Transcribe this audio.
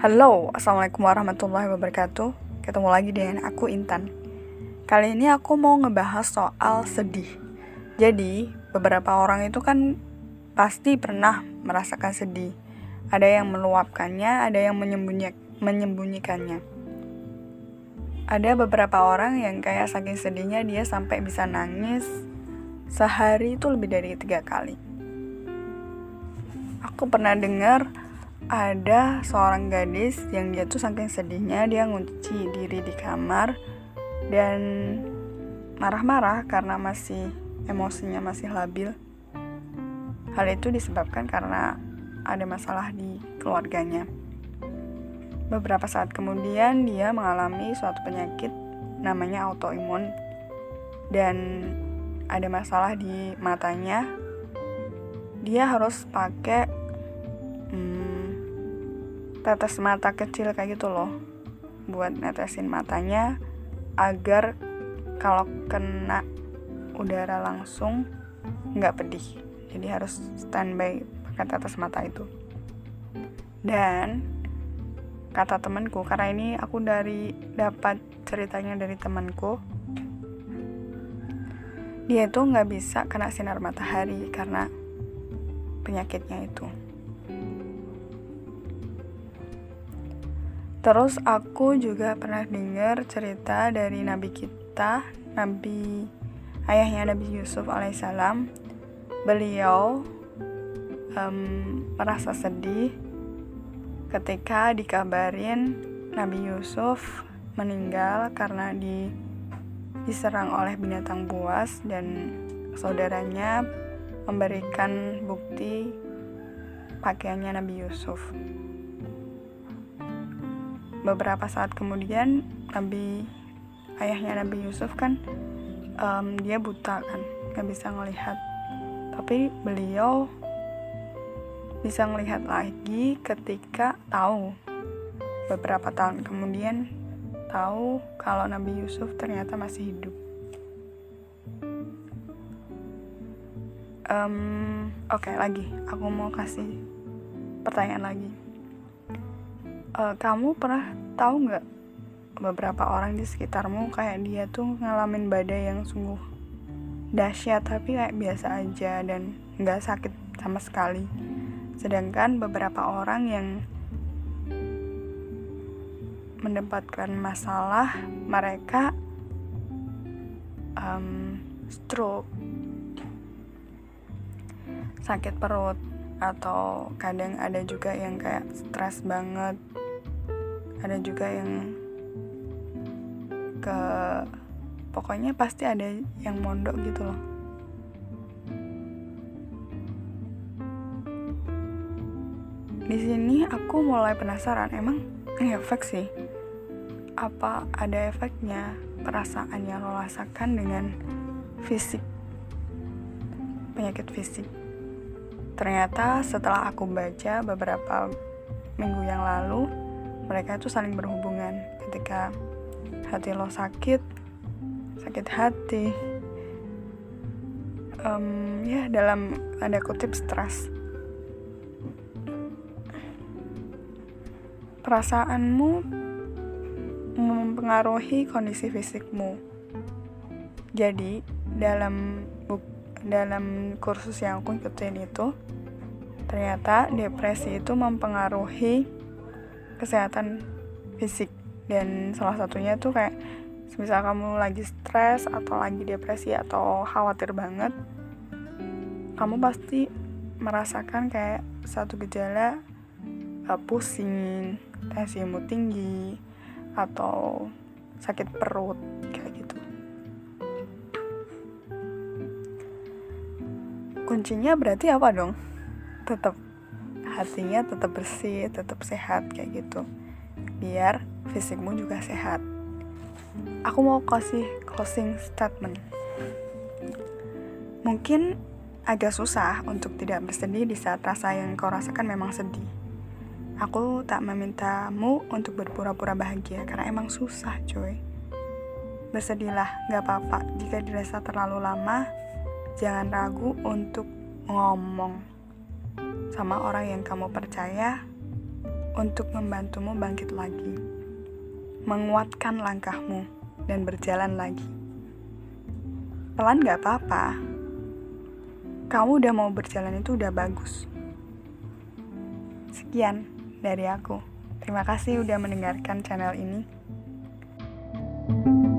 Halo, Assalamualaikum warahmatullahi wabarakatuh. Ketemu lagi dengan aku Intan. Kali ini aku mau ngebahas soal sedih. Jadi, beberapa orang itu kan pasti pernah merasakan sedih. Ada yang meluapkannya, ada yang menyembunyi menyembunyikannya. Ada beberapa orang yang kayak saking sedihnya dia sampai bisa nangis Sehari itu lebih dari tiga kali. Aku pernah dengar ada seorang gadis yang dia tuh saking sedihnya dia ngunci diri di kamar dan marah-marah karena masih emosinya masih labil. Hal itu disebabkan karena ada masalah di keluarganya. Beberapa saat kemudian dia mengalami suatu penyakit namanya autoimun dan ada masalah di matanya. Dia harus pakai hmm, tetes mata kecil kayak gitu loh. Buat netesin matanya agar kalau kena udara langsung nggak pedih. Jadi harus standby pakai tetes mata itu. Dan kata temanku karena ini aku dari dapat ceritanya dari temanku dia itu nggak bisa kena sinar matahari karena penyakitnya itu Terus aku juga pernah dengar cerita dari nabi kita, nabi ayahnya Nabi Yusuf alaihissalam. Beliau um, merasa sedih ketika dikabarin Nabi Yusuf meninggal karena di diserang oleh binatang buas dan saudaranya memberikan bukti pakaiannya Nabi Yusuf beberapa saat kemudian Nabi ayahnya Nabi Yusuf kan um, dia buta kan nggak bisa ngelihat. Tapi beliau bisa ngelihat lagi ketika tahu beberapa tahun kemudian tahu kalau Nabi Yusuf ternyata masih hidup. Um, oke okay, lagi. Aku mau kasih pertanyaan lagi uh, kamu pernah tahu nggak beberapa orang di sekitarmu kayak dia tuh ngalamin badai yang sungguh dahsyat tapi kayak biasa aja dan nggak sakit sama sekali. Sedangkan beberapa orang yang mendapatkan masalah mereka um, stroke sakit perut atau kadang ada juga yang kayak stres banget ada juga yang ke pokoknya pasti ada yang mondok gitu loh. Di sini aku mulai penasaran emang ini efek sih? Apa ada efeknya perasaan yang lo rasakan dengan fisik? Penyakit fisik. Ternyata setelah aku baca beberapa minggu yang lalu mereka itu saling berhubungan. Ketika hati lo sakit sakit hati um, ya dalam ada kutip stres. Perasaanmu mempengaruhi kondisi fisikmu. Jadi dalam dalam kursus yang aku ikutin itu ternyata depresi itu mempengaruhi kesehatan fisik. Dan salah satunya tuh kayak misal kamu lagi stres atau lagi depresi atau khawatir banget kamu pasti merasakan kayak satu gejala uh, pusing tensimu tinggi atau sakit perut kayak gitu. Kuncinya berarti apa dong? Tetap hatinya tetap bersih tetap sehat kayak gitu. Biar fisikmu juga sehat. Aku mau kasih closing statement. Mungkin agak susah untuk tidak bersedih di saat rasa yang kau rasakan memang sedih. Aku tak memintamu untuk berpura-pura bahagia karena emang susah coy. Bersedihlah gak apa-apa. Jika dirasa terlalu lama jangan ragu untuk ngomong sama orang yang kamu percaya untuk membantumu bangkit lagi, menguatkan langkahmu, dan berjalan lagi. Pelan gak apa-apa, kamu udah mau berjalan itu udah bagus. Sekian dari aku. Terima kasih udah mendengarkan channel ini. thank you